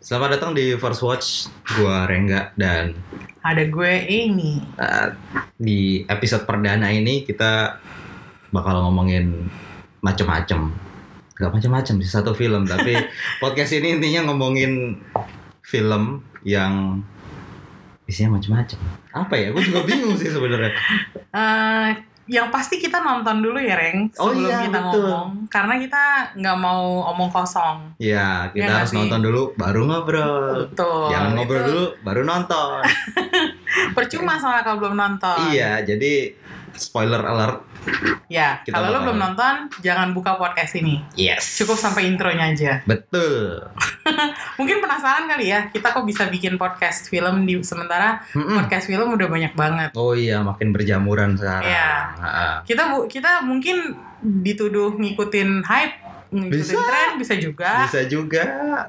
Selamat datang di First Watch. Gua Rengga dan Ada gue Amy. uh, di episode perdana ini kita bakal ngomongin macem-macem. Gak macem-macem sih satu film, tapi podcast ini intinya ngomongin film yang isinya macem-macem. Apa ya? Gue juga bingung sih sebenarnya. Eh, yang pasti kita nonton dulu ya, Reng, Oh sebelum iya, kita betul. ngomong. Karena kita nggak mau omong kosong. Ya, kita Ya harus nonton dulu baru ngobrol. Betul. Jangan ngobrol Itu dulu baru nonton. Percuma soalnya kalau belum nonton. iya, jadi spoiler alert. Ya, Kita kalau lo belum nonton, jangan buka podcast ini. Yes. Cukup sampai intronya aja. Betul. Mungkin penasaran kali ya, kita kok bisa bikin podcast film di sementara Mm-mm. podcast film udah banyak banget. Oh iya, makin berjamuran sekarang. Ha-ha. Kita bu kita mungkin dituduh ngikutin hype, ngikutin Bisa. tren bisa juga. Bisa juga.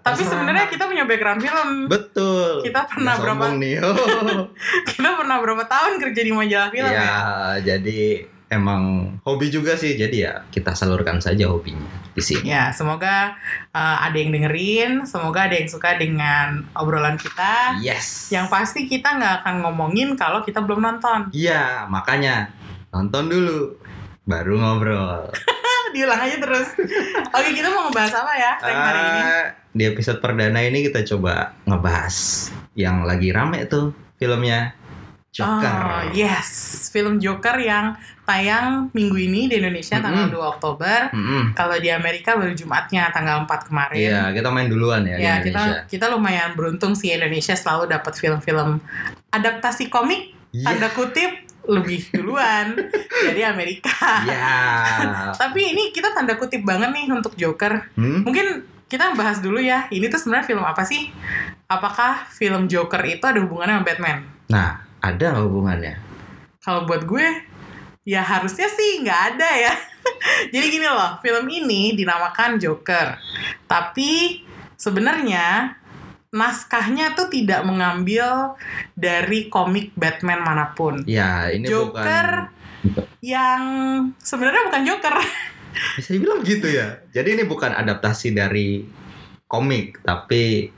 Tapi sebenarnya kita punya background film. betul. Kita pernah Nggak berapa- nih. Oh. kita pernah berapa tahun kerja di majalah film ya, ya? jadi emang hobi juga sih. Jadi ya kita salurkan saja hobinya di sini. Ya, semoga uh, ada yang dengerin, semoga ada yang suka dengan obrolan kita. Yes. Yang pasti kita nggak akan ngomongin kalau kita belum nonton. Iya, makanya nonton dulu baru ngobrol. Diulang aja terus. Oke, kita mau ngebahas apa ya Reng, hari ini? Ah, di episode perdana ini kita coba ngebahas yang lagi rame tuh filmnya Joker. Oh, yes, film Joker yang tayang minggu ini di Indonesia tanggal Mm-mm. 2 Oktober. Mm-mm. Kalau di Amerika baru Jumatnya tanggal 4 kemarin. Iya, kita main duluan ya, Ya, di Indonesia. kita kita lumayan beruntung sih Indonesia selalu dapat film-film adaptasi komik Iya. tanda kutip lebih duluan dari Amerika. Iya. Tapi ini kita tanda kutip banget nih untuk Joker. Hmm? Mungkin kita bahas dulu ya. Ini tuh sebenarnya film apa sih? Apakah film Joker itu ada hubungannya sama Batman? Nah, ada nggak hubungannya? Kalau buat gue, ya harusnya sih nggak ada ya. Jadi gini loh, film ini dinamakan Joker. Tapi sebenarnya naskahnya tuh tidak mengambil dari komik Batman mana pun. Ya, ini Joker bukan yang sebenarnya bukan Joker. bisa dibilang gitu ya. Jadi ini bukan adaptasi dari komik, tapi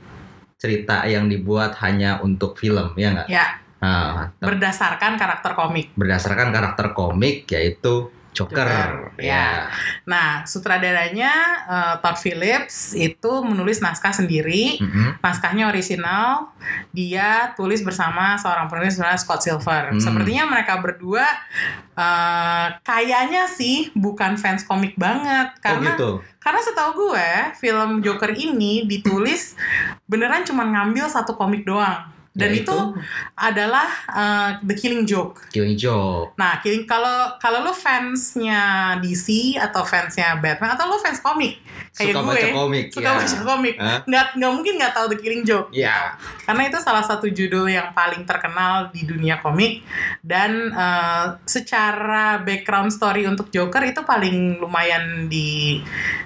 cerita yang dibuat hanya untuk film, ya nggak? ya, Nah, berdasarkan karakter komik. berdasarkan karakter komik yaitu Joker. Joker, ya. Nah, sutradaranya eh, Todd Phillips itu menulis naskah sendiri. Mm-mm. naskahnya orisinal dia tulis bersama seorang penulis bernama Scott Silver Hmm. sepertinya mereka berdua eh, kayaknya sih bukan fans komik banget Oh karena gitu. karena setahu gue film Joker ini ditulis beneran cuma ngambil satu komik doang dan Yaitu itu adalah eh, The Killing Joke Killing Joke. Nah, Killing kalau kalau lo fansnya DC atau fansnya Batman atau lo fans komik kayak Suka gue baca komik. suka ya. baca komik Hah? nggak nggak mungkin nggak tahu The Killing Joke Ya. karena itu salah satu judul yang paling terkenal di dunia komik dan eh, secara background story untuk Joker itu paling lumayan di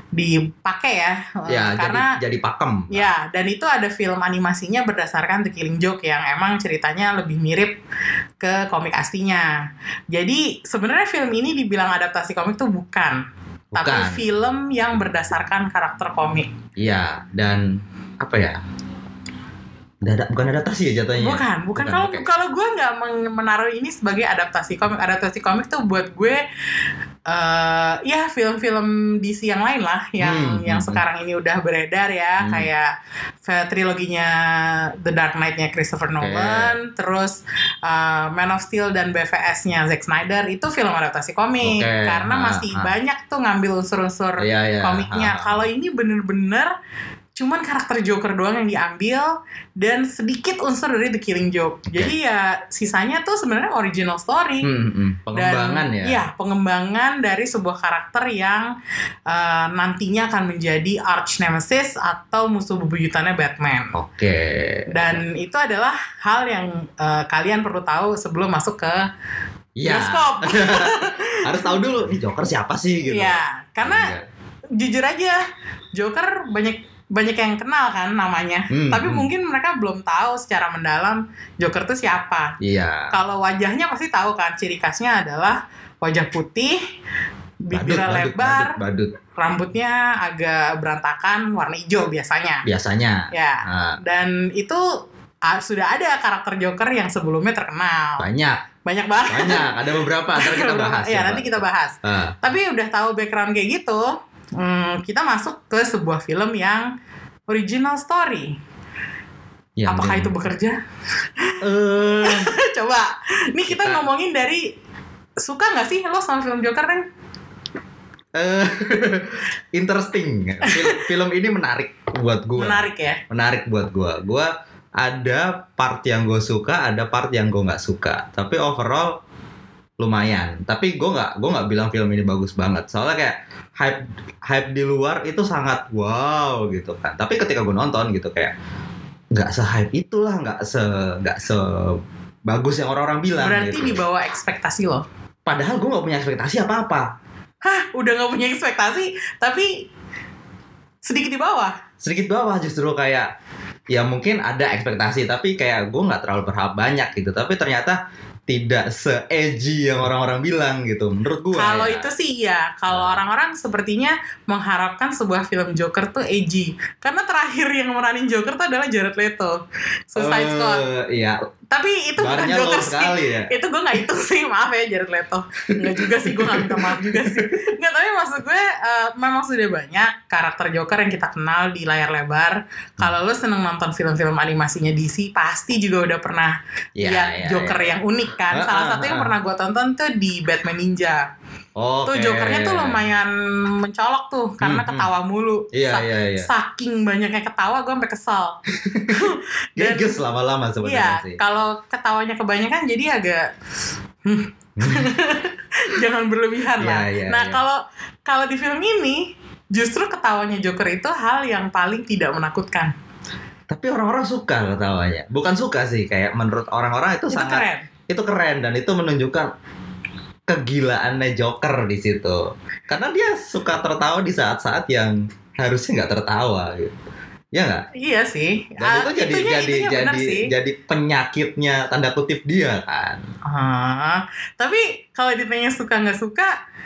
dipakai ya Ya, karena jadi jadi pakem. ya dan itu ada film animasinya berdasarkan The Killing Joke yang emang ceritanya lebih mirip ke komik aslinya jadi sebenarnya film ini dibilang adaptasi komik tuh bukan tapi Bukan. film yang berdasarkan karakter komik Iya, dan apa ya? Dada, bukan adaptasi ya jatuhnya. Bukan, bukan. Kalau kalau gue nggak menaruh ini sebagai adaptasi komik. Adaptasi komik tuh buat gue, eh ya film-film DC yang lain lah, yang Hmm, yang hmm, sekarang ini udah beredar ya, Hmm. kayak fe- triloginya The Dark Knight-nya Christopher Nolan, terus eh, Man of Steel dan BVS-nya Zack Snyder itu film adaptasi komik, Oke, karena ah, masih ah. banyak tuh ngambil unsur-unsur Iya, iya. komiknya. Kalau ini bener-bener cuman karakter Joker doang yang diambil dan sedikit unsur dari The Killing Joke. Jadi ya sisanya tuh sebenarnya original story. Hmm, hmm. pengembangan dan, ya. Iya, pengembangan dari sebuah karakter yang eh, nantinya akan menjadi arch nemesis atau musuh bebuyutannya Batman. Oke. Dan itu adalah hal yang eh, kalian perlu tahu sebelum masuk ke Iya. bioskop. Harus tahu dulu nih Joker siapa sih gitu. Iya, karena Iya. jujur aja Joker banyak banyak yang kenal kan namanya Hmm, tapi hmm. mungkin mereka belum tahu secara mendalam Joker tuh siapa Iya. kalau wajahnya pasti tahu kan ciri khasnya adalah wajah putih bibirnya lebar, badut, badut. rambutnya agak berantakan, warna hijau biasanya. Biasanya. Ya. Nah, Dan itu ah, sudah ada karakter Joker yang sebelumnya terkenal. banyak, Banyak banget. banyak. Ada beberapa. Ntar kita bahas. ya, nanti kita bahas. Ah, Tapi udah tahu background kayak gitu, hmm, kita masuk ke sebuah film yang original story. yang Apakah yang- itu bekerja? Eh, Coba. Nih kita, Kita- ngomongin dari suka nggak sih lo sama film Joker kan? eh, interesting. Film, film ini menarik buat gue. Menarik ya. menarik buat gua. Gua ada part yang gue suka, ada part yang gue nggak suka. Tapi overall lumayan. Tapi gue nggak gue nggak bilang film ini bagus banget. Soalnya kayak hype hype di luar itu sangat wow gitu kan. Tapi ketika gue nonton gitu kayak nggak se hype itulah, nggak se nggak se bagus yang orang-orang bilang. Berarti gitu. di bawah ekspektasi lo. Padahal gue nggak punya ekspektasi apa-apa. Hah, udah nggak punya ekspektasi, tapi sedikit di bawah. sedikit bawah justru kayak ya mungkin ada ekspektasi tapi kayak gue nggak terlalu berharap banyak gitu tapi ternyata tidak se edgy yang orang-orang bilang gitu menurut gue Kalau ya. itu sih ya, kalau Nah. orang-orang sepertinya mengharapkan sebuah film Joker tuh edgy. Karena terakhir yang meranin Joker tuh adalah Jared Leto, Suicide Eh, Squad. iya Tapi itu bukan barnya Joker low sih. ya Itu gue gak hitung sih, maaf ya Jared Leto. Enggak juga sih, gue gak minta maaf juga sih. Enggak, tapi maksud gue eh, memang sudah banyak karakter Joker yang kita kenal di layar lebar. Kalau lo seneng nonton film-film animasinya DC, pasti juga udah pernah Iya, lihat iya, Joker iya. yang unik kan. Ah, Salah ah, satu yang ah. pernah gue tonton tuh di Batman Ninja. Oke. Tuh Jokernya tuh lumayan mencolok tuh karena Hmm, hmm. ketawa mulu. iya Sa- iya iya Saking banyaknya ketawa gue sampai kesel. Dan- geges lama-lama sebenarnya Iya, sih kalau ketawanya kebanyakan jadi agak hmm, jangan berlebihan Iya, lah. iya, nah, iya. kalau kalau di film ini justru ketawanya Joker itu hal yang paling tidak menakutkan. tapi orang-orang suka ketawanya bukan suka sih kayak menurut orang-orang itu, Itu sangat keren. itu keren dan itu menunjukkan kegilaannya Joker di situ karena dia suka tertawa di saat-saat yang harusnya nggak tertawa gitu ya nggak Iya sih. dan Ah, itu jadi itunya, jadi itunya jadi sih. jadi penyakitnya tanda kutip dia kan Ah, tapi kalau ditanya suka nggak suka,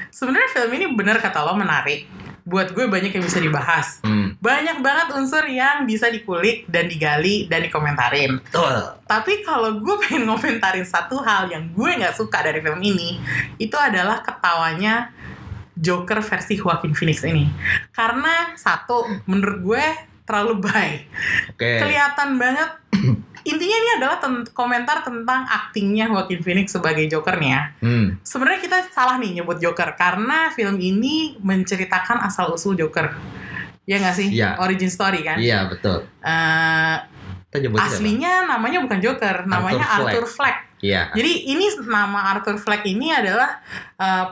sebenarnya film ini benar kata lo menarik. Buat gue banyak yang bisa dibahas. hmm. Banyak banget unsur yang bisa dikulik dan digali dan dikomentarin. betul Tapi kalau gue pengen ngomentarin satu hal yang gue nggak suka dari film ini, itu adalah ketawanya Joker versi Joaquin Phoenix ini. Karena satu, menurut gue terlalu baik. oke Kelihatan banget. Intinya ini adalah ten- komentar tentang aktingnya Joaquin Phoenix sebagai Jokernya. hmm. Sebenarnya kita salah nih nyebut Joker karena film ini menceritakan asal usul Joker. Ya nggak sih? Iya. Origin story kan. iya betul siapa? aslinya namanya bukan Joker, namanya Arthur Arthur Fleck. iya Jadi ini nama Arthur Fleck ini adalah eh,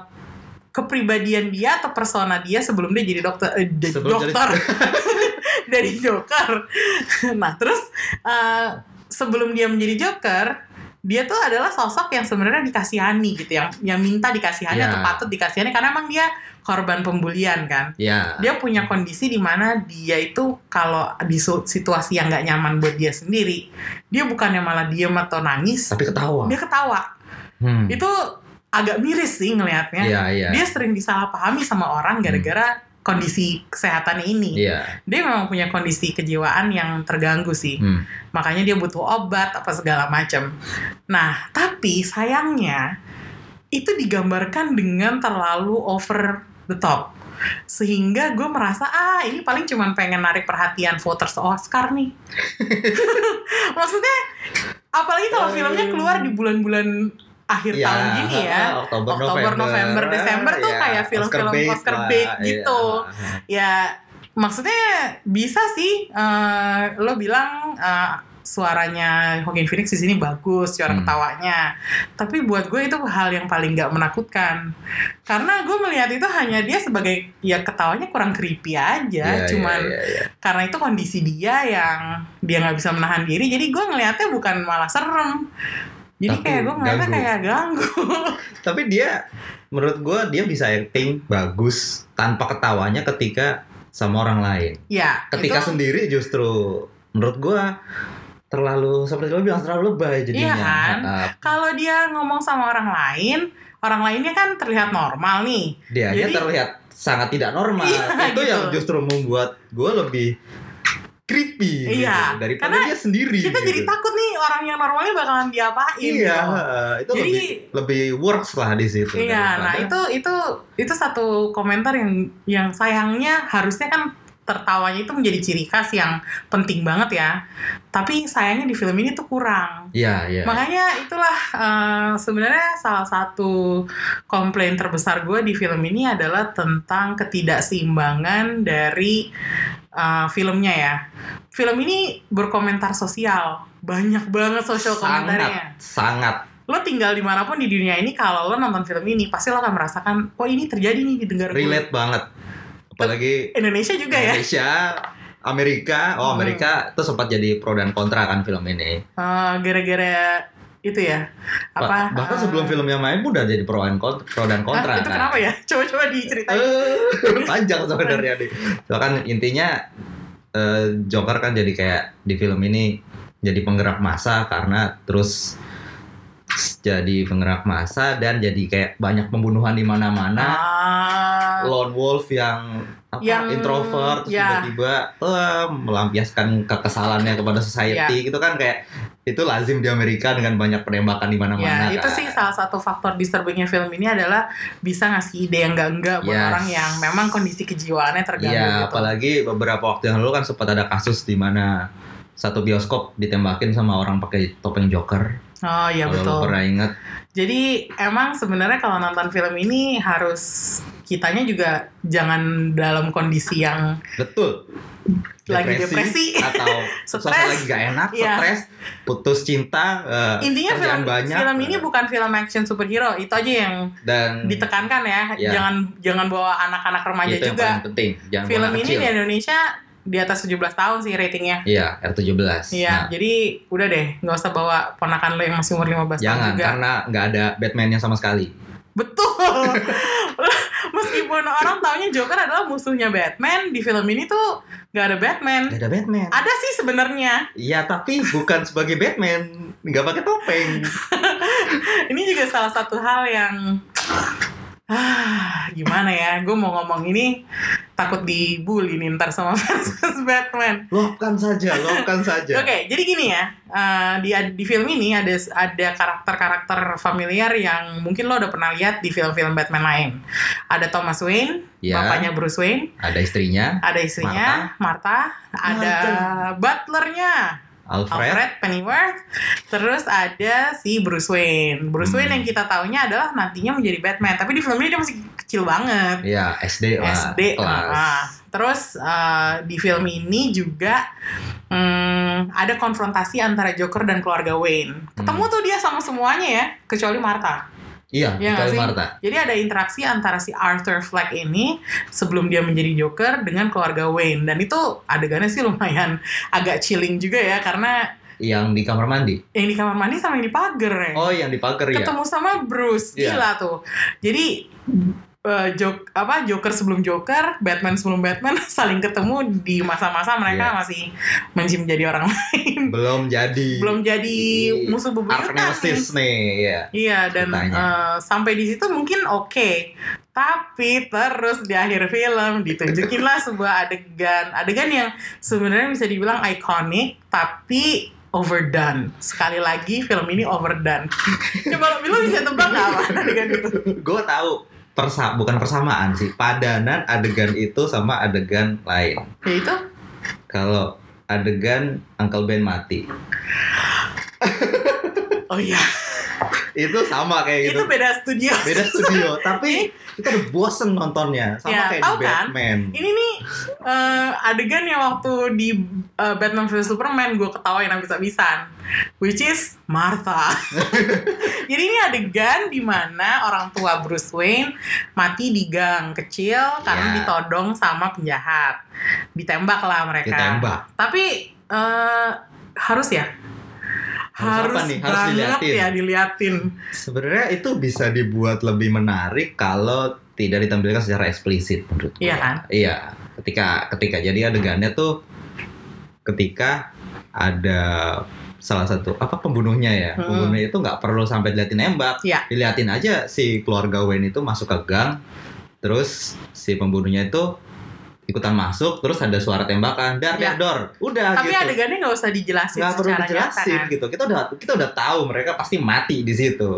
kepribadian dia atau persona dia sebelum dia jadi dokter eh, jadi Sebelum jadi- dokter dari Joker. Nah, terus eh, sebelum dia menjadi Joker, dia tuh adalah sosok yang sebenarnya dikasihani gitu, yang yang minta dikasihani Ya. atau patut dikasihani karena emang dia korban pembulian kan. Iya dia punya kondisi di mana dia itu kalau di situasi yang nggak nyaman buat dia sendiri dia bukannya malah diem atau nangis tapi ketawa. dia ketawa. Hmm. itu agak miris sih ngelihatnya. Iya iya dia sering disalahpahami sama orang gara-gara kondisi kesehatannya ini. Iya. Dia memang punya kondisi kejiwaan yang terganggu sih. Hmm. makanya dia butuh obat apa segala macam nah tapi sayangnya itu digambarkan dengan terlalu over the top. Sehingga gue merasa ah ini paling cuman pengen narik perhatian voters Oscar nih. Maksudnya apalagi kalau filmnya keluar di bulan-bulan akhir Iya, tahun gini ya. Oktober, Oktober, November, Desember tuh kayak film-film Oscar bait lah, gitu. iya. ya maksudnya bisa sih eh, lo bilang eh, suaranya Joaquin Phoenix di sini bagus suara Hmm. ketawanya. Tapi buat gue itu hal yang paling nggak menakutkan. Karena gue melihat itu hanya dia sebagai ya ketawanya kurang creepy aja Iya, cuman iya, iya, iya. karena itu kondisi dia yang dia nggak bisa menahan diri. Jadi gue ngelihatnya bukan malah serem jadi Tapi kayak gue ganggu. kayak ganggu Tapi dia menurut gua dia bisa acting bagus tanpa ketawanya ketika sama orang lain. ya Ketika itu- sendiri justru menurut gua terlalu seperti lo bilang terlalu lebay jadinya. Iya kan? Kalau dia ngomong sama orang lain orang lainnya kan terlihat normal nih. Dia Jadi- terlihat sangat tidak normal. Iya, itu gitu. yang justru membuat gue lebih creepy Iya, gitu, daripada karena dia sendiri. Kita gitu. jadi takut nih orang yang normalnya bakalan diapain. Iya, gitu. itu Jadi- lebih lebih works lah di situ. Iya, nah itu itu itu satu komentar yang yang sayangnya harusnya kan tertawanya itu menjadi ciri khas yang penting banget ya. Tapi sayangnya di film ini tuh kurang. Iya, iya. Makanya itulah eh, sebenarnya salah satu komplain terbesar gue di film ini adalah tentang ketidakseimbangan dari eh, filmnya ya. Film ini berkomentar sosial, banyak banget social komentarnya sangat sangat lo tinggal di mana pun di dunia ini kalau lo nonton film ini pasti lo akan merasakan kok ini terjadi nih di negara gue. relate banget. Apalagi Indonesia juga ya Indonesia, Amerika, oh Hmm. Amerika itu sempat jadi pro dan kontra kan film ini. Eh, gara-gara itu ya apa bahkan eh, sebelum filmnya main pun udah jadi pro dan kontra, pro dan ah, kontra itu kan. kenapa ya coba-coba diceritain Eh, panjang sebenarnya nih. Bahkan intinya eh, Joker kan jadi kayak di film ini jadi penggerak massa karena terus jadi penggerak massa dan jadi kayak banyak pembunuhan di mana-mana. Ah, Lone Wolf yang apa Yang- introvert terus ya. tiba-tiba eh, melampiaskan kekesalannya kepada society Ya. gitu kan kayak itu lazim di Amerika dengan banyak penembakan di mana-mana ya itu kan. sih salah satu faktor disturbingnya film ini adalah bisa ngasih ide yang enggak-enggak buat Yes. orang yang memang kondisi kejiwaannya terganggu Iya, gitu. apalagi beberapa waktu yang lalu kan sempat ada kasus di mana satu bioskop ditembakin sama orang pakai topeng Joker. Oh iya Kalau lo betul pernah ingat, Jadi emang sebenarnya kalau nonton film ini harus kitanya juga jangan dalam kondisi yang betul. Lagi depresi. atau Stres. lagi gak enak, Iya. stres, putus cinta, eh, intinya film banyak, film ini eh, bukan film action superhero itu aja yang dan ditekankan ya Iya. jangan jangan bawa anak-anak remaja itu yang juga paling penting. Jangan film ini kecil. di Indonesia di atas 17 tahun sih ratingnya Iya, R17. Iya, Nah, jadi udah deh, nggak usah bawa ponakan lo yang masih umur 15 tahun jangan karena nggak ada Batman-nya sama sekali. Betul. Meskipun orang taunya Joker adalah musuhnya Batman, di film ini tuh nggak ada Batman. Nggak ada Batman. Ada sih sebenarnya. Iya, tapi bukan sebagai Batman, nggak pakai topeng. Ini juga salah satu hal yang ah gimana ya? Gue mau ngomong ini takut dibully nih ntar sama fans Batman. Luapkan saja, luapkan saja. Oke, jadi gini ya. eh, di di film ini ada ada karakter-karakter familiar yang mungkin lo udah pernah lihat di film-film Batman lain. Ada Thomas Wayne, Ya. bapaknya Bruce Wayne, Ada istrinya, ada istrinya Martha, ada butlernya Alfred. Alfred Pennyworth, terus ada si Bruce Wayne. Bruce Hmm. Wayne yang kita taunya adalah nantinya menjadi Batman, tapi di film ini dia masih kecil banget. Iya, SD lah. SD. kelas. nah. Terus uh, di film ini juga hmm, ada konfrontasi antara Joker dan keluarga Wayne. Ketemu Hmm. tuh dia sama semuanya ya, kecuali Martha. Iya, Iya nggak kecuali sih? Jadi ada interaksi antara si Arthur Fleck ini sebelum dia menjadi Joker dengan keluarga Wayne dan itu adegannya sih lumayan agak chilling juga ya karena Yang di kamar mandi. yang di kamar mandi sama yang di pagar ya. Oh, yang di pagar ya. Ketemu sama Bruce, Iya. gila tuh. Jadi eh, jok apa Joker sebelum Joker, Batman sebelum Batman saling ketemu di masa-masa mereka Iya. masih masih menjadi orang lain. Belum jadi. Belum jadi musuh bebuyutan nih. Archnemesis nih, ya. Iya dan Ceritanya. eh, sampai di situ mungkin oke. Tapi terus di akhir film ditunjukinlah sebuah adegan, adegan yang sebenarnya bisa dibilang ikonik tapi overdone. Sekali lagi film ini overdone. Coba lo bisa tebak nggak apa adegan itu? Gue tahu persa bukan persamaan sih, padanan adegan itu sama adegan lain. Yaitu Kalau adegan Uncle Ben mati, oh iya, itu sama kayak gitu. itu beda studio. Beda studio, tapi kita udah bosen nontonnya sama Ya, kayak di kan? Batman. Ini nih eh, adegan yang waktu di eh, Batman vs Superman gue ketawain habis-habisan, which is Martha. Jadi ini adegan di mana orang tua Bruce Wayne mati di gang kecil karena Ya. ditodong sama penjahat, ditembak lah mereka. Ditembak. Tapi eh, harus ya. Harus apa nih? Harus diliatin. ya diliatin. Sebenarnya itu bisa dibuat lebih menarik kalau tidak ditampilkan secara eksplisit menurut gue. Iya kan? Iya, ketika ketika jadi adegannya tuh ketika ada salah satu apa pembunuhnya ya Hmm. pembunuhnya itu nggak perlu sampai diliatin nembak Iya. diliatin aja si keluarga Wayne itu masuk ke gang terus si pembunuhnya itu ikutan masuk terus ada suara tembakan dar Iya. dar dor udah Tapi gitu adegannya nggak usah dijelasin nggak perlu secara dijelasin nyata kan. gitu kita udah kita udah tahu mereka pasti mati di situ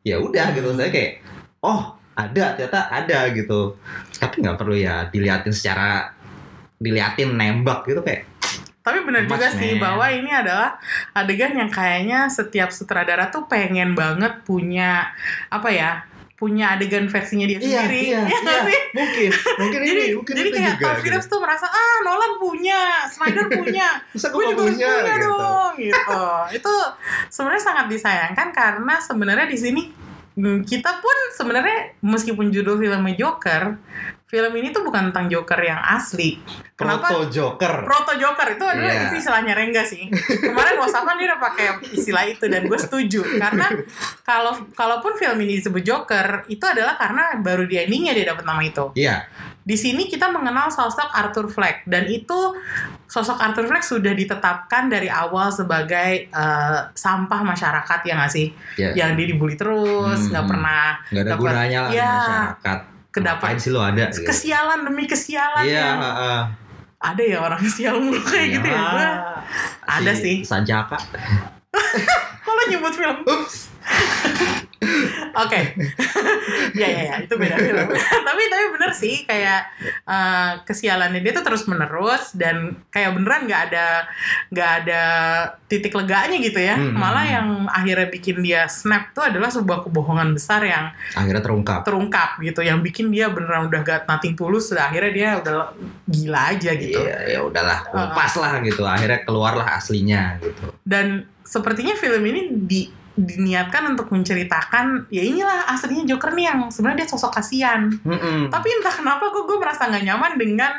ya udah gitu Hmm. saya kayak oh ada ternyata ada gitu tapi nggak perlu ya diliatin secara diliatin nembak gitu kayak Tapi benar juga sih bahwa ini adalah adegan yang kayaknya setiap sutradara tuh pengen banget punya apa ya? Punya adegan versinya dia Iya, sendiri. iya, Iya iya. sih? mungkin mungkin Jadi, ini mungkin jadi itu kayak juga Todd gitu. Phillips tuh merasa ah Nolan punya, Snyder punya, Masa gue juga harus punya gitu. dong gitu. Itu sebenarnya sangat disayangkan karena sebenarnya di sini kita pun sebenarnya meskipun judul filmnya Joker, film ini tuh bukan tentang Joker yang asli. Kenapa? Proto Joker. Proto Joker itu adalah itu istilahnya Rengga sih. Kemarin WhatsApp kan dia udah pakai istilah itu dan gue setuju karena kalau kalaupun film ini disebut Joker itu adalah karena baru di endingnya dia dapat nama itu. Iya, Di sini kita mengenal sosok Arthur Fleck dan itu sosok Arthur Fleck sudah ditetapkan dari awal sebagai eh, sampah masyarakat ya nggak sih? iya. Yang dia dibully terus, nggak Hmm. pernah Nggak ada dapat- gunanya lah Iya. masyarakat. kedapat sih lo ada? gitu. kesialan demi kesialan Iya, yang heeh. ada ya orang sial mulu kayak gitu ya. Gua ada Si sih. Sanjaka. Kalau nyebut film. Ups. Oke. ya ya ya, itu beda film. tapi tapi bener sih kayak eh, kesialannya dia tuh terus menerus dan kayak beneran nggak ada nggak ada titik leganya gitu ya. Hmm. Malah yang akhirnya bikin dia snap tuh adalah sebuah kebohongan besar yang Akhirnya terungkap. terungkap gitu, yang bikin dia beneran udah gak nothing tulus, udah akhirnya dia udah gila aja gitu. Iya, ya udahlah, lepas lah gitu. Akhirnya keluarlah aslinya gitu. dan sepertinya film ini di diniatkan untuk menceritakan ya inilah aslinya Joker nih yang sebenarnya dia sosok kasihan Mm-mm. tapi entah kenapa kok gue merasa nggak nyaman dengan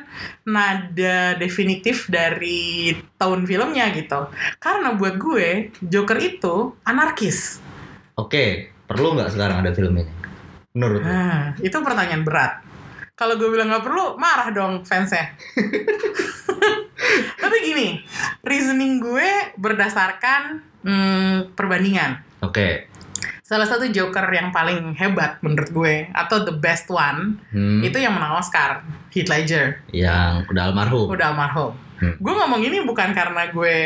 nada definitif dari tahun filmnya gitu karena buat gue Joker itu anarkis Oke, perlu nggak sekarang ada film ini? Menurut? Hah, itu pertanyaan berat kalau gue bilang nggak perlu marah dong fansnya tapi gini reasoning gue berdasarkan hmm, perbandingan Oke. salah satu Joker yang paling hebat menurut gue atau the best one Hmm, itu yang menang Oscar Heath Ledger yang udah almarhum. udah almarhum Hmm. gue ngomong ini bukan karena gue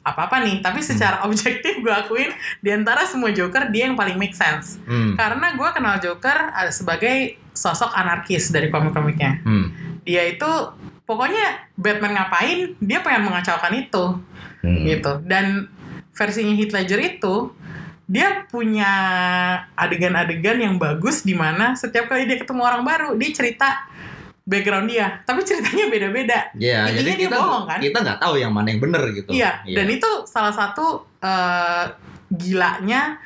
apa-apa nih tapi secara Hmm. objektif gue akuin di antara semua Joker dia yang paling make sense Hmm. karena gue kenal Joker uh, sebagai sosok anarkis dari komik-komiknya Hmm. dia itu pokoknya Batman ngapain dia pengen mengacaukan itu Hmm. gitu dan versinya Heath Ledger itu dia punya adegan-adegan yang bagus di mana setiap kali dia ketemu orang baru dia cerita background dia. Tapi ceritanya beda-beda. Iya, Intinya jadi dia kita bohong, kan? kita nggak tahu yang mana yang bener gitu. iya dan itu salah satu eh, gilanya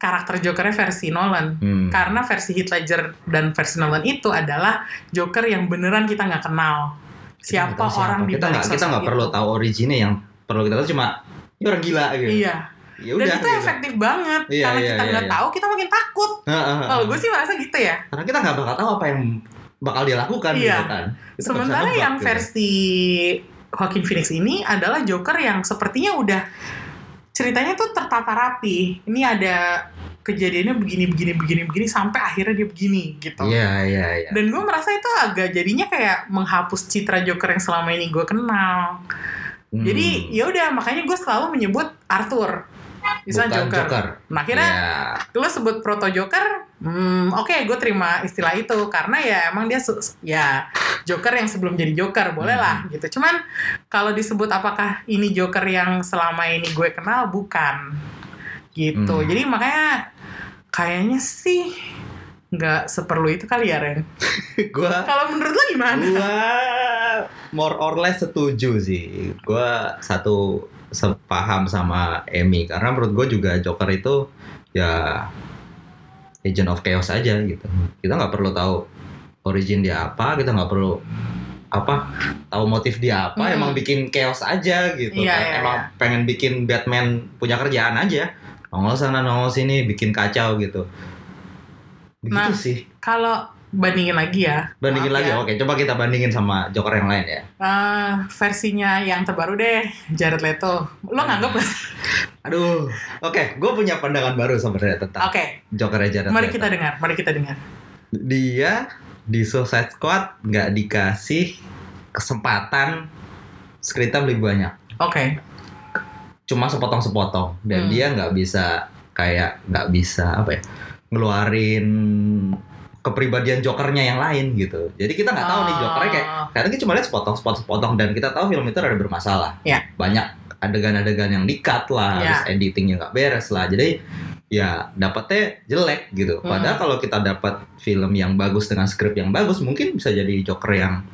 karakter Jokernya versi Nolan. Hmm. karena versi Heath Ledger dan versi Nolan itu adalah Joker yang beneran kita nggak kenal. Kita siapa nggak tahu orang di kita nggak kita nggak perlu tahu originnya. Yang perlu kita tahu cuma ini orang gila gitu. iya Ya dan udah. itu gitu. efektif banget Iya, karena iya, kita iya, nggak iya. tahu kita makin takut kalau gue sih merasa gitu ya karena kita nggak bakal tahu apa yang bakal dia lakukan Iya. gitu kan. Kita nggak bisa sementara yang gitu. versi Joaquin Phoenix ini adalah Joker yang sepertinya udah ceritanya tuh tertata rapi ini ada kejadiannya begini begini begini begini sampai akhirnya dia begini gitu Iya iya iya. dan gue merasa itu agak jadinya kayak menghapus citra Joker yang selama ini gue kenal Hmm. jadi ya udah makanya gue selalu menyebut Arthur bisa Bukan Joker. Joker. Nah akhirnya Ya. lo sebut proto Joker, hmm, oke gue terima istilah itu karena ya emang dia ya Joker yang sebelum jadi Joker boleh lah Hmm. gitu. Cuman kalau disebut apakah ini Joker yang selama ini gue kenal bukan gitu. Hmm. Jadi makanya kayaknya sih nggak seperlu itu kali ya Ren. gua Kalau menurut lo gimana? gua more or less setuju sih. Gua satu sepaham sama Emmy karena menurut gue juga Joker itu ya agent of chaos aja gitu. Kita nggak perlu tahu origin dia apa, kita nggak perlu apa tahu motif dia apa, Hmm. emang bikin chaos aja gitu. Iya, kan. iya, emang iya. pengen bikin Batman punya kerjaan aja. Nongol sana nongol sini bikin kacau gitu. Begitu Nah. sih. Kalau bandingin lagi ya. Bandingin maaf lagi. ya. Oke, coba kita bandingin sama Joker yang lain ya. Eh, versinya yang terbaru deh, Jared Leto. Lo nganggap gak sih? Aduh. Oke, gue punya pandangan baru sebenarnya tentang Oke, Joker Jared mari Leto. kita dengar, mari kita dengar. Dia di Suicide Squad nggak dikasih kesempatan screen time lebih banyak. Oke, Cuma sepotong-sepotong dan Hmm. dia nggak bisa kayak nggak bisa apa ya ngeluarin kepribadian Jokernya yang lain gitu. Jadi kita nggak tahu nih Jokernya kayak Oh, karena kita cuma lihat sepotong sepotong sepotong dan kita tahu film itu ada bermasalah. Ya. Banyak adegan-adegan yang di-cut lah, Ya. terus editingnya nggak beres lah. Jadi ya dapetnya jelek gitu. Hmm. Padahal kalau kita dapat film yang bagus dengan skrip yang bagus, mungkin bisa jadi Joker yang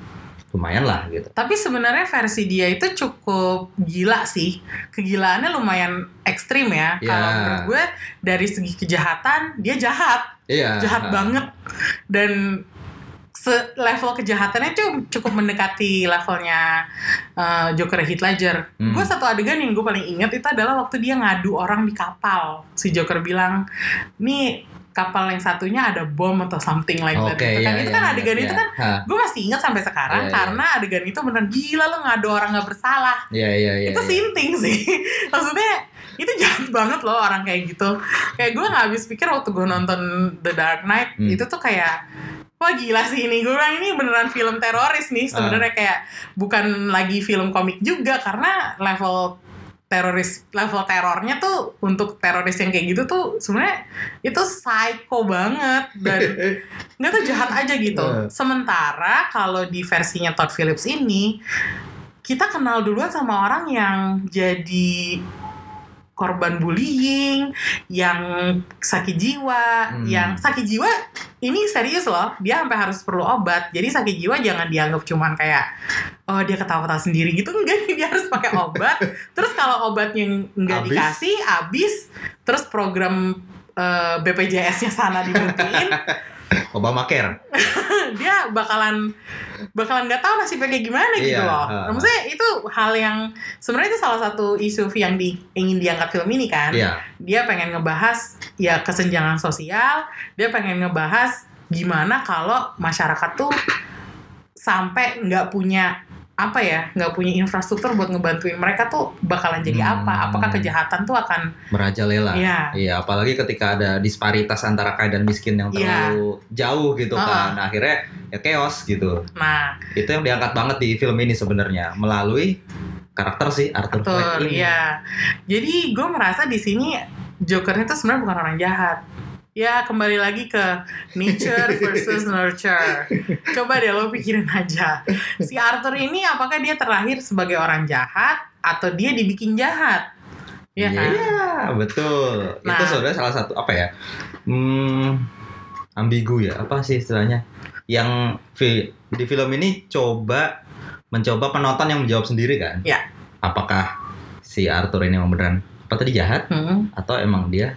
lumayan lah gitu. Tapi sebenarnya versi dia itu cukup gila sih. Kegilaannya lumayan ekstrim ya. Ya. Kalau menurut gue dari segi kejahatan dia jahat, Iya. jahat banget. Dan se level kejahatannya tuh cukup mendekati levelnya uh, Joker Heath Ledger. Hmm. Gue satu adegan yang gue paling ingat itu adalah waktu dia ngadu orang di kapal. Si Joker bilang, "Nih kapal yang satunya ada bom atau something like that." Oke, gitu kan. iya, itu kan iya, adegan iya. itu kan Ha, gue masih ingat sampai sekarang Iya, iya. karena adegan itu bener gila lo ngadu orang nggak bersalah Iya iya iya. itu iya. sinting sih maksudnya itu jahat banget loh orang kayak gitu kayak gue nggak habis pikir waktu gue nonton The Dark Knight Hmm. itu tuh kayak wah gila sih ini gue bilang ini beneran film teroris nih Ah. sebenarnya kayak bukan lagi film komik juga karena level teroris level terornya tuh untuk teroris yang kayak gitu tuh sebenarnya itu psycho banget dan nggak tuh jahat aja gitu. Eh. Sementara kalau di versinya Todd Phillips ini kita kenal duluan sama orang yang jadi korban bullying, yang sakit jiwa, Hmm. yang sakit jiwa ini serius loh, dia sampai harus perlu obat. Jadi sakit jiwa jangan dianggap cuman kayak oh dia ketawa-ketawa sendiri gitu enggak dia harus pakai obat. terus kalau obatnya nggak Habis? dikasih, habis, terus program eh, BPJS-nya sana dimatiin, Obamacare. dia bakalan bakalan nggak tahu nasibnya kayak gimana gitu Iya, loh. ha. Maksudnya itu hal yang sebenarnya itu salah satu isu yang di, ingin diangkat film ini kan. Iya. Dia pengen ngebahas ya kesenjangan sosial, dia pengen ngebahas gimana kalau masyarakat tuh sampai nggak punya apa ya nggak punya infrastruktur buat ngebantuin mereka tuh bakalan jadi Hmm. apa apakah kejahatan tuh akan merajalela. Iya. Iya, apalagi ketika ada disparitas antara kaya dan miskin yang Iya. terlalu jauh gitu Uh-uh. kan. Nah, akhirnya ya chaos gitu. nah Itu yang diangkat banget di film ini sebenarnya melalui karakter si Arthur Betul, Fleck ini. iya. Jadi gue merasa di sini Jokernya itu sebenarnya bukan orang jahat. Ya kembali lagi ke nature versus nurture. Coba deh lo pikirin aja. Si Arthur ini apakah dia terlahir sebagai orang jahat atau dia dibikin jahat? Iya kan? Iya, betul. Nah. Itu sebenarnya salah satu apa ya? Hmm, ambigu ya. Apa sih istilahnya? Yang di film ini coba mencoba penonton yang menjawab sendiri kan? Iya. Apakah si Arthur ini emang beneran apa tadi jahat Hmm, atau emang dia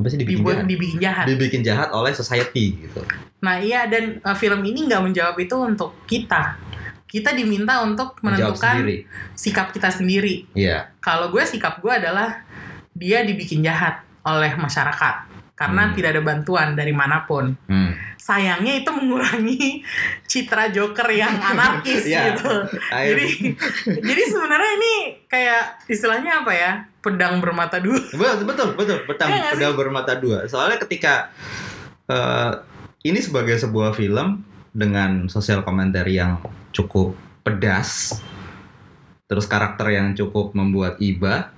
apa sih dibikin dibuat jahat? dibikin jahat. Dibikin jahat oleh society gitu. Nah iya dan uh, film ini nggak menjawab itu untuk kita. Kita diminta untuk menentukan sikap kita sendiri. Iya. kalau gue sikap gue adalah dia dibikin jahat oleh masyarakat karena Hmm. tidak ada bantuan dari mana pun. Hmm. Sayangnya itu mengurangi citra Joker yang anarkis Iya. gitu. Jadi jadi sebenarnya ini kayak istilahnya apa ya? Pedang bermata dua. betul betul betul. Petang Iya nggak pedang bermata dua. Soalnya ketika eh, ini sebagai sebuah film dengan sosial komentari yang cukup pedas terus karakter yang cukup membuat iba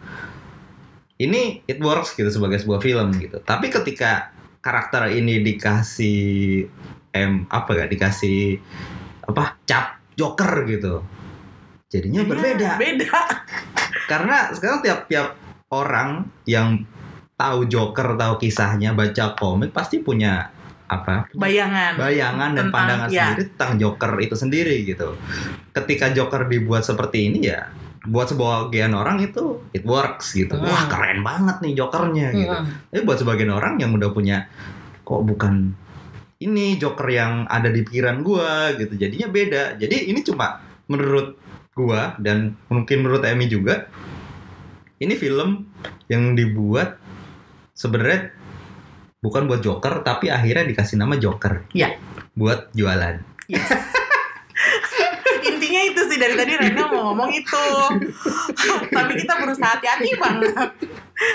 ini it works gitu sebagai sebuah film gitu. Tapi ketika karakter ini dikasih em apa ya dikasih apa cap joker gitu jadinya berbeda Beda. karena sekarang tiap-tiap orang yang tahu Joker, tahu kisahnya, baca komik pasti punya apa? Bayangan. Bayangan dan Tentang- pandangan ya. sendiri tentang Joker itu sendiri gitu. Ketika Joker dibuat seperti ini ya buat sebagian orang itu it works gitu. Hmm. Wah, keren banget nih Jokernya gitu. Mm-mm. Tapi buat sebagian orang yang udah punya kok bukan ini Joker yang ada di pikiran gua gitu. Jadinya beda. Jadi ini cuma menurut gua dan mungkin menurut Emmy juga ini film yang dibuat sebenarnya bukan buat Joker tapi akhirnya dikasih nama Joker. Iya. Buat jualan. Yes. Intinya itu sih dari tadi Rena mau ngomong itu. Tapi kita berusaha hati-hati banget.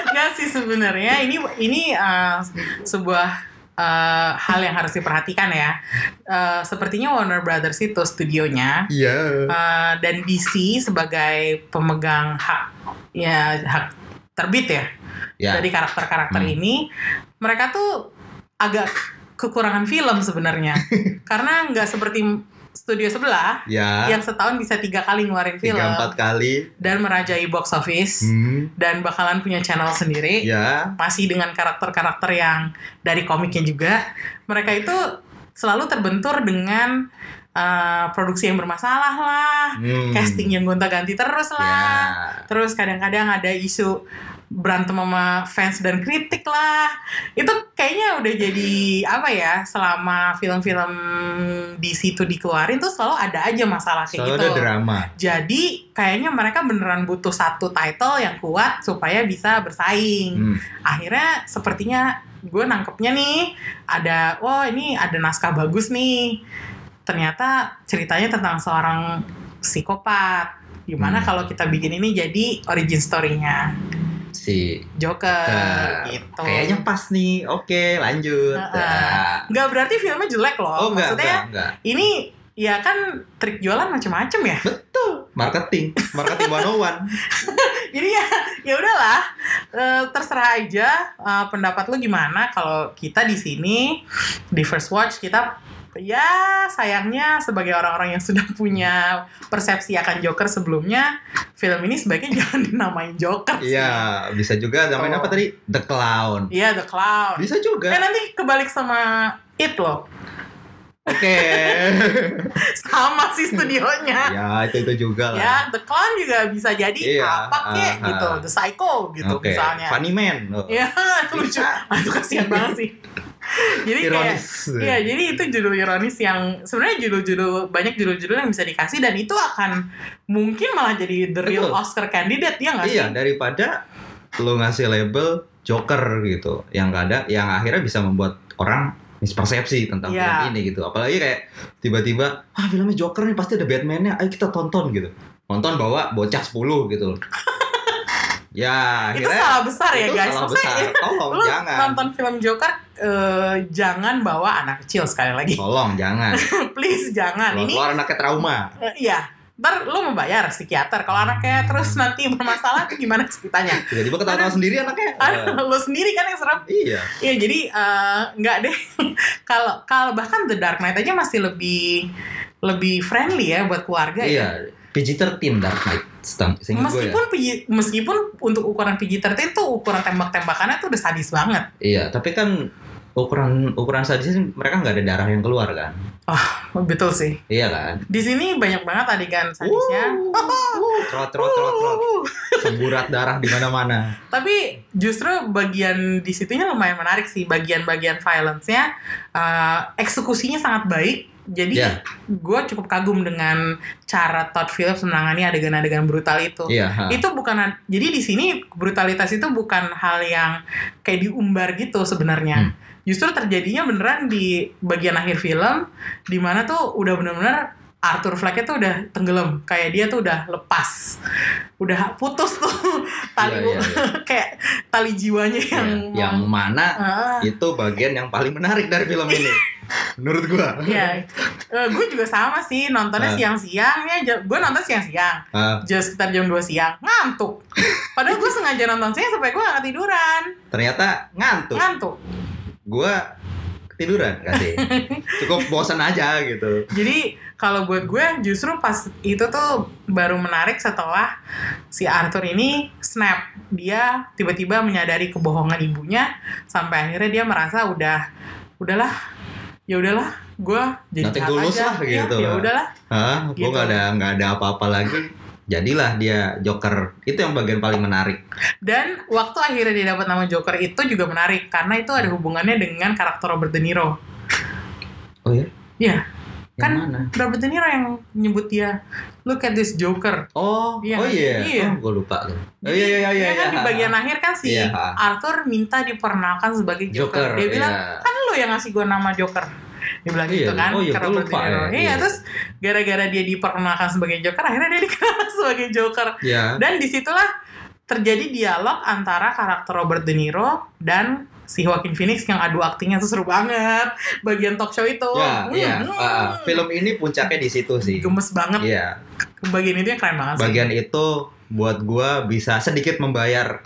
Enggak sih sebenarnya ini ini uh, sebuah uh, hal yang harus diperhatikan ya. Uh, sepertinya Warner Brothers itu studionya Iya. uh, dan DC sebagai pemegang hak ya hak terbit ya Ya. dari karakter-karakter Hmm. ini mereka tuh agak kekurangan film sebenarnya karena nggak seperti studio sebelah Ya. yang setahun bisa tiga kali ngeluarin film Tiga empat kali. dan merajai box office Hmm. dan bakalan punya channel sendiri Ya. masih dengan karakter-karakter yang dari komiknya juga mereka itu selalu terbentur dengan uh, produksi yang bermasalah lah Hmm. casting yang gonta-ganti terus lah Ya. terus kadang-kadang ada isu berantem sama fans dan kritik lah itu kayaknya udah jadi apa ya selama film-film di situ dikeluarin tuh selalu ada aja masalah kayak Selalu gitu ada drama. jadi kayaknya mereka beneran butuh satu title yang kuat supaya bisa bersaing Hmm. akhirnya sepertinya gue nangkepnya nih ada wah ini ada naskah bagus nih ternyata ceritanya tentang seorang psikopat gimana Hmm. kalau kita bikin ini jadi origin story-nya Si Joker Joker. gitu kayaknya pas nih. Oke, lanjut. Ya. nggak berarti filmnya jelek loh Oh, enggak, maksudnya enggak, enggak. ini ya kan trik jualan macem-macem ya Betul. Marketing, marketing 101. jadi ya ya udahlah Eh, terserah aja eh, pendapat lu gimana kalau kita di sini di First Watch kita ya sayangnya sebagai orang-orang yang sudah punya persepsi akan Joker sebelumnya film ini sebaiknya jangan dinamain Joker sih. Iya, bisa juga namain Oh. apa tadi? The Clown. Iya The Clown Bisa juga. Eh nanti kebalik sama It loh Oke. sama si studionya ya, itu itu juga lah. ya The Clown juga bisa jadi Iya, apa kek ah, gitu ah. The Psycho gitu Oke. misalnya Funny Man. Oh. Iya, itu lucu. Itu kasihan banget sih. Jadi kayak Ironis. Iya, jadi itu judul ironis yang sebenarnya judul-judul banyak judul-judul yang bisa dikasih dan itu akan mungkin malah jadi the real Betul. Oscar candidate ya nggak sih? Iya, daripada lo ngasih label Joker gitu, yang nggak ada, yang akhirnya bisa membuat orang mispersepsi tentang Iya. film ini gitu. Apalagi kayak tiba-tiba, ah filmnya Joker nih pasti ada Batman-nya, ayo kita tonton gitu. Nonton bawa bocah 10 gitu. ya, itu salah besar ya itu guys. salah Maksudnya besar. Tolong lu jangan. nonton film Joker eh, jangan bawa anak kecil sekali lagi. Tolong jangan. Please jangan. Kalau Ini keluar anaknya trauma. iya. Ntar lu membayar psikiater. Kalau anaknya terus nanti bermasalah itu gimana ceritanya? Tiba-tiba ketawa sendiri anaknya. Ah, lu sendiri kan yang serem. Iya. Iya jadi eh, nggak deh kalau kalau bahkan The Dark Knight aja masih lebih lebih friendly ya buat keluarga ya. Iya. PG-13 Dark Knight. Stam- seingat gue ya. Meskipun PG meskipun untuk ukuran PG-13 tuh ukuran tembak-tembakannya tuh udah sadis banget. Iya, tapi kan ukuran ukuran sadisnya mereka nggak ada darah yang keluar kan? Betul sih. Iya kan? Di sini banyak banget adegan sadisnya. Uh, trot trot trot trot. Semburat darah di mana-mana. Tapi justru bagian di situnya lumayan menarik sih bagian-bagian violence-nya eh, eksekusinya sangat baik. Jadi Ya. gue cukup kagum dengan cara Todd Phillips menangani adegan-adegan brutal itu. Ha. itu bukan jadi di sini brutalitas itu bukan hal yang kayak diumbar gitu sebenarnya Hmm. justru terjadinya beneran di bagian akhir film di mana tuh udah bener-bener Arthur Fleck tuh udah tenggelam kayak dia tuh udah lepas udah putus tuh tali Iya, iya, iya. kayak tali jiwanya yang Iya, yang mana Ah, itu bagian yang paling menarik dari film ini. Menurut gua. Iya, gue juga sama sih nontonnya Ah. siang-siang ya. Gue nonton siang-siang, just sekitar jam 2 siang, ngantuk. Padahal gue sengaja nonton siang supaya gue gak ketiduran, ternyata ngantuk. ngantuk. Gua ketiduran gak sih? Cukup bosan aja gitu. Jadi kalau buat gue justru pas itu tuh baru menarik setelah si Arthur ini snap. Dia tiba-tiba menyadari kebohongan ibunya sampai akhirnya dia merasa udah udahlah ya udahlah gue jadi aja lah Ya, gitu. ya udahlah Hah? Gua Gitu. nggak ada nggak ada apa-apa lagi. Jadilah dia Joker. Itu yang bagian paling menarik. dan waktu akhirnya dia dapat nama Joker itu juga menarik karena itu ada hubungannya dengan karakter Robert De Niro Oh ya? Iya. Yang Kan mana? Robert De Niro yang nyebut dia look at this Joker. Oh, Iya, oh iya. iya. Oh, gue lupa tuh. Oh Jadi, iya iya iya. dia kan iya. di bagian akhir kan si Iya. Arthur minta diperkenalkan sebagai Joker. Joker. Dia bilang, iya. kan lu yang ngasih gue nama Joker. Dia bilang Iya, gitu kan oh iya, Robert lupa De Niro. ya, Iya, iya. terus gara-gara dia diperkenalkan sebagai Joker, akhirnya dia dikenal sebagai Joker. Iya. Dan di situlah terjadi dialog antara karakter Robert De Niro dan si Joaquin Phoenix yang adu aktingnya tuh seru banget. Bagian talk show itu. Ya, Hmm, iya. hmm. Ah, film ini puncaknya di situ sih. Gemes banget. Iya. Bagian itu yang keren banget sih. Bagian itu buat gua bisa sedikit membayar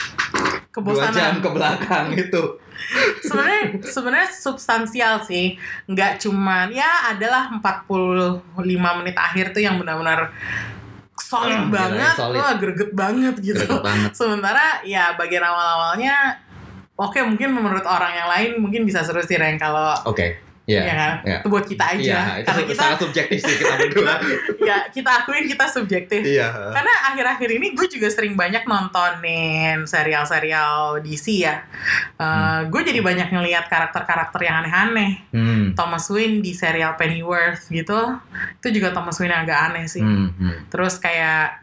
dua Kebosanan. jam ke belakang itu. sebenarnya sebenarnya substansial sih nggak cuman ya adalah 45 menit akhir tuh yang benar-benar solid Hmm, gila, banget solid. wah greget banget gitu Greget banget. sementara ya bagian awal-awalnya oke mungkin menurut orang yang lain mungkin bisa seru sih Ren kalau Oke. Ya Iya. kan iya. itu buat kita aja itu karena kita sangat subjektif sih kita berdua. ya kita akuin kita subjektif iya. karena akhir-akhir ini gue juga sering banyak nontonin serial-serial DC ya. Uh, Gue jadi banyak ngelihat karakter-karakter yang aneh-aneh. Hmm. Thomas Wayne di serial Pennyworth gitu, itu juga Thomas Wayne yang agak aneh sih. Hmm. hmm. Terus kayak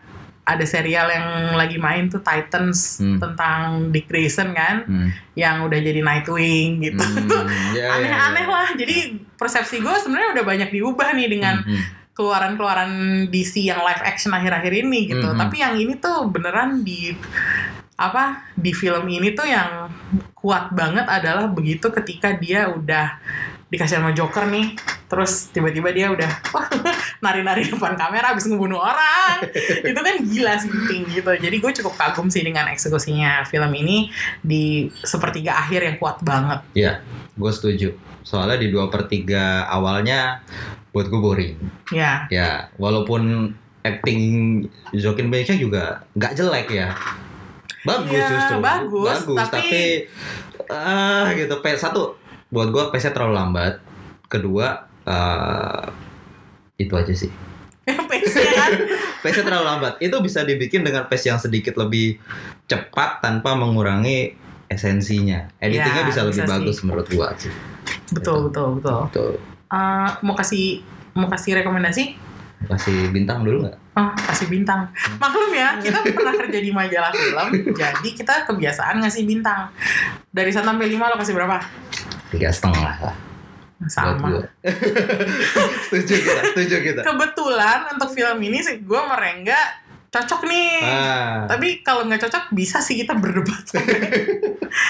ada serial yang lagi main tuh Titans Hmm. tentang Dick Grayson kan, Hmm. yang udah jadi Nightwing gitu. Hmm, iya, iya, Aneh-aneh iya. lah. Jadi persepsi gue sebenarnya udah banyak diubah nih dengan Hmm, hmm. keluaran-keluaran DC yang live action akhir-akhir ini gitu. Mhm. Tapi yang ini tuh beneran di apa di film ini tuh yang kuat banget adalah begitu ketika dia udah dikasih sama Joker nih, terus tiba-tiba dia udah nari-nari depan kamera habis ngebunuh orang. Itu kan gila sih gitu. Jadi gue cukup kagum sih dengan eksekusinya film ini di sepertiga akhir yang kuat banget. Iya, gue setuju. Soalnya di dua per tiga awalnya buat gue boring. Ya, Ya, walaupun acting Joaquin Phoenix juga nggak jelek ya. Bagus Iya, justru. bagus, tapi, tapi- ah gitu. P satu buat gue pace terlalu lambat. Kedua eh, itu aja sih. pace-nya kan. Pace terlalu lambat. Itu bisa dibikin dengan pace yang sedikit lebih cepat tanpa mengurangi esensinya. Editingnya Ya, bisa lebih bisa sih. bagus menurut gua sih. Betul, betul, betul. Tuh, Eh, mau kasih mau kasih rekomendasi? kasih bintang dulu nggak? Oh, kasih bintang. Maklum ya, kita pernah kerja di majalah film, jadi kita kebiasaan ngasih bintang. Dari 1 sampai 5 lo kasih berapa? Tiga setengah lah. Sama. setuju kita, setuju kita. Kebetulan untuk film ini sih gue merengga cocok nih. Ah, Tapi kalau nggak cocok bisa sih kita berdebat sampai,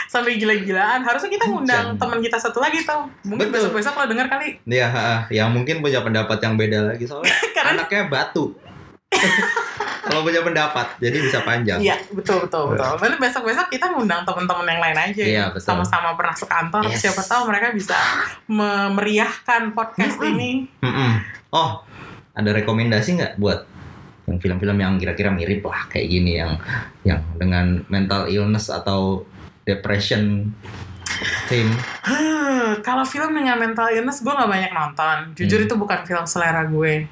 sampai gila-gilaan. Harusnya kita ngundang teman kita satu lagi tuh. Mungkin Betul. besok-besok lo denger kali. ya, yang mungkin punya pendapat yang beda lagi soalnya Karena anaknya batu. Kalau punya pendapat, jadi bisa panjang. Iya, betul betul betul. Nanti besok-besok kita ngundang teman-teman yang lain aja. Iya, yang betul. Sama-sama pernah sekantor. Yes. Siapa tahu mereka bisa memeriahkan podcast ini. Mm-mm. Oh, ada rekomendasi nggak buat yang film-film yang kira-kira mirip lah kayak gini yang yang dengan mental illness atau depression theme? Huh, kalau film dengan mental illness gue nggak banyak nonton. Jujur Hmm. itu bukan film selera gue.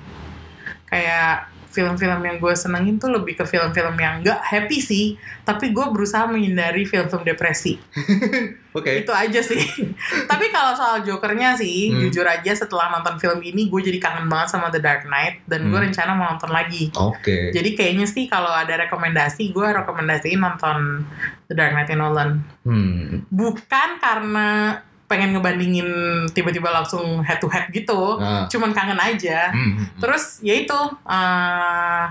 Kayak film-film yang gue senengin tuh lebih ke film-film yang nggak happy sih, tapi gue berusaha menghindari film-film depresi. Oke. Itu aja sih. Tapi kalau soal Jokernya sih, Hmm. jujur aja setelah nonton film ini gue jadi kangen banget sama The Dark Knight dan gue Hmm. rencana mau nonton lagi. Oke. Jadi kayaknya sih kalau ada rekomendasi, gue rekomendasiin nonton The Dark Knight Nolan. Hmm. Bukan karena pengen ngebandingin tiba-tiba langsung head to head gitu, Ah. cuman kangen aja. Hmm. Terus ya itu eh,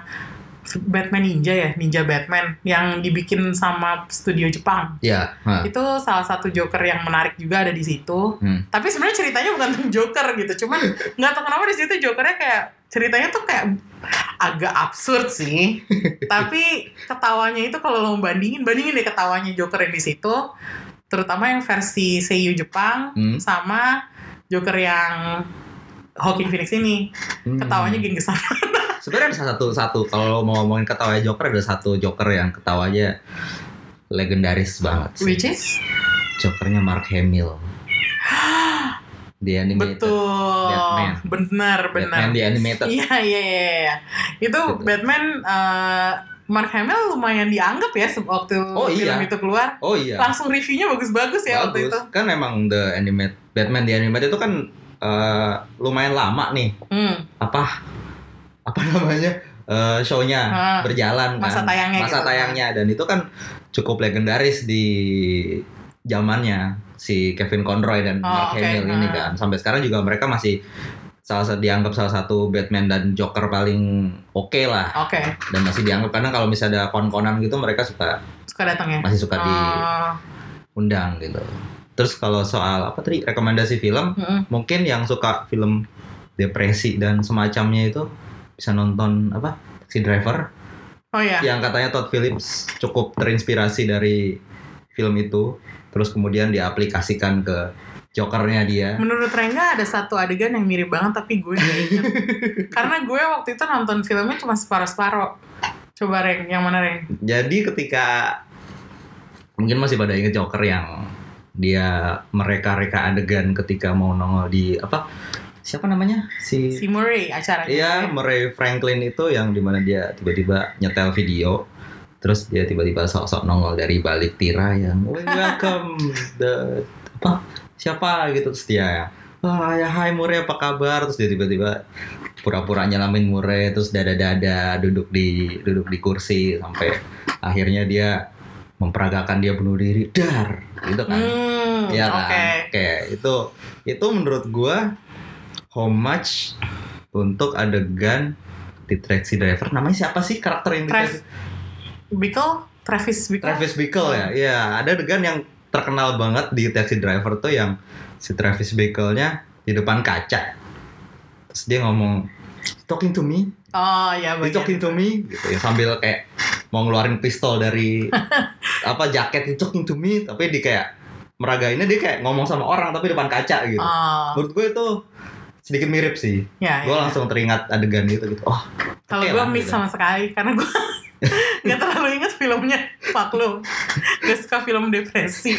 Batman Ninja ya, Ninja Batman yang dibikin sama studio Jepang. Ya. ah. Itu salah satu Joker yang menarik juga ada di situ. Hmm. Tapi sebenarnya ceritanya bukan tentang Joker gitu, cuman nggak tahu kenapa di situ Jokernya kayak ceritanya tuh kayak agak absurd sih. Tapi ketawanya itu kalau lo bandingin, bandingin deh ketawanya Joker yang di situ, terutama yang versi Seiyu Jepang Hmm. sama Joker yang Joaquin Phoenix ini. Hmm. Ketawanya genggesan. Sebenarnya ada satu satu kalau mau ngomongin ketawa Joker ada satu Joker yang ketawanya legendaris banget sih. Which is Jokernya Mark Hamill. Di animated. betul, Batman. benar benar. Batman di animated. Iya iya iya. iya. Itu Gitu. Batman eh, Mark Hamill lumayan dianggap ya waktu Oh, film iya. itu keluar. Oh iya. Langsung reviewnya bagus-bagus ya waktu Bagus. itu. Kan emang the animate Batman di animated itu kan eh, lumayan lama nih Hmm. apa apa namanya eh, show-nya Ah, berjalan masa kan tayangnya masa gitu. tayangnya dan itu kan cukup legendaris di zamannya si Kevin Conroy dan Oh, Mark oke. Hamill ini kan sampai sekarang juga mereka masih salah satu dianggap salah satu Batman dan Joker paling oke lah Oke, dan masih dianggap karena kalau misalnya ada kon-konan gitu mereka suka suka datang ya. masih suka Oh, diundang gitu terus kalau soal apa tadi rekomendasi film mm-mm. mungkin yang suka film depresi dan semacamnya itu bisa nonton apa si driver oh ya. yang katanya Todd Phillips cukup terinspirasi dari film itu terus kemudian diaplikasikan ke Jokernya dia Menurut Rengga ada satu adegan yang mirip banget tapi gue nggak inget. Karena gue waktu itu nonton filmnya cuma separuh-separuh. Coba Reng, yang mana Reng? jadi ketika mungkin masih pada inget Joker yang dia mereka-reka adegan ketika mau nongol di apa siapa namanya si Si Murray acaranya. Iya, Murray Franklin itu yang di mana dia tiba-tiba nyetel video, terus dia tiba-tiba sok-sok nongol dari balik tirai yang "We welcome the apa siapa gitu terus dia wah ya hai Murray apa kabar terus dia tiba-tiba pura-pura nyelamin Murray terus dada-dada duduk di duduk di kursi sampai akhirnya dia memperagakan dia bunuh diri dar gitu kan Hmm, oke. kan? Kayak itu itu menurut gua homage untuk adegan di Taxi Driver. Namanya siapa sih karakter yang di Trav- Taxi- Bickle, Travis Bickle. Travis Bickle ya? Iya, ada adegan yang terkenal banget di Taxi Driver tuh yang si Travis Bickle-nya di depan kaca. Terus dia ngomong talking to me, Oh ya bagian. talking to me gitu ya sambil kayak mau ngeluarin pistol dari apa jaket talking to me tapi di kayak meragainnya dia kayak ngomong sama orang tapi depan kaca gitu. Oh, menurut gue itu sedikit mirip sih ya, gue ya. langsung teringat adegan itu gitu oh Kalau gue miss gitu. sama sekali karena gue nggak terlalu ingat filmnya. Fuck lu. Gak suka film depresi.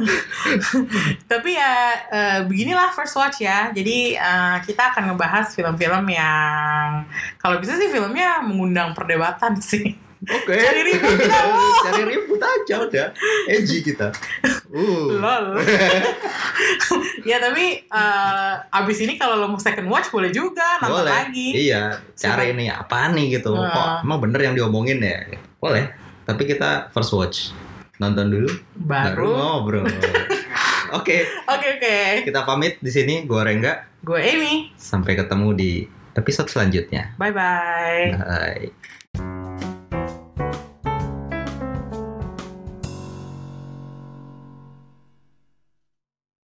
Tapi ya eh, beginilah first watch ya. Jadi eh, kita akan ngebahas film-film yang kalau bisa sih filmnya mengundang perdebatan sih. Oke. Cari ribut kita, cari ribut aja udah. Edgy kita. Uh. Lol. ya tapi eh, abis ini kalau lo mau second watch boleh juga nonton boleh. lagi. iya. Cari ini apa nih gitu? Nah. kok emang bener yang diomongin ya? Boleh. Tapi kita first watch. Nonton dulu. Baru. Baru. ngobrol. Oke. Oke oke. kita pamit di sini. Gua Rengga. Gue Amy. sampai ketemu di episode selanjutnya. Bye bye. bye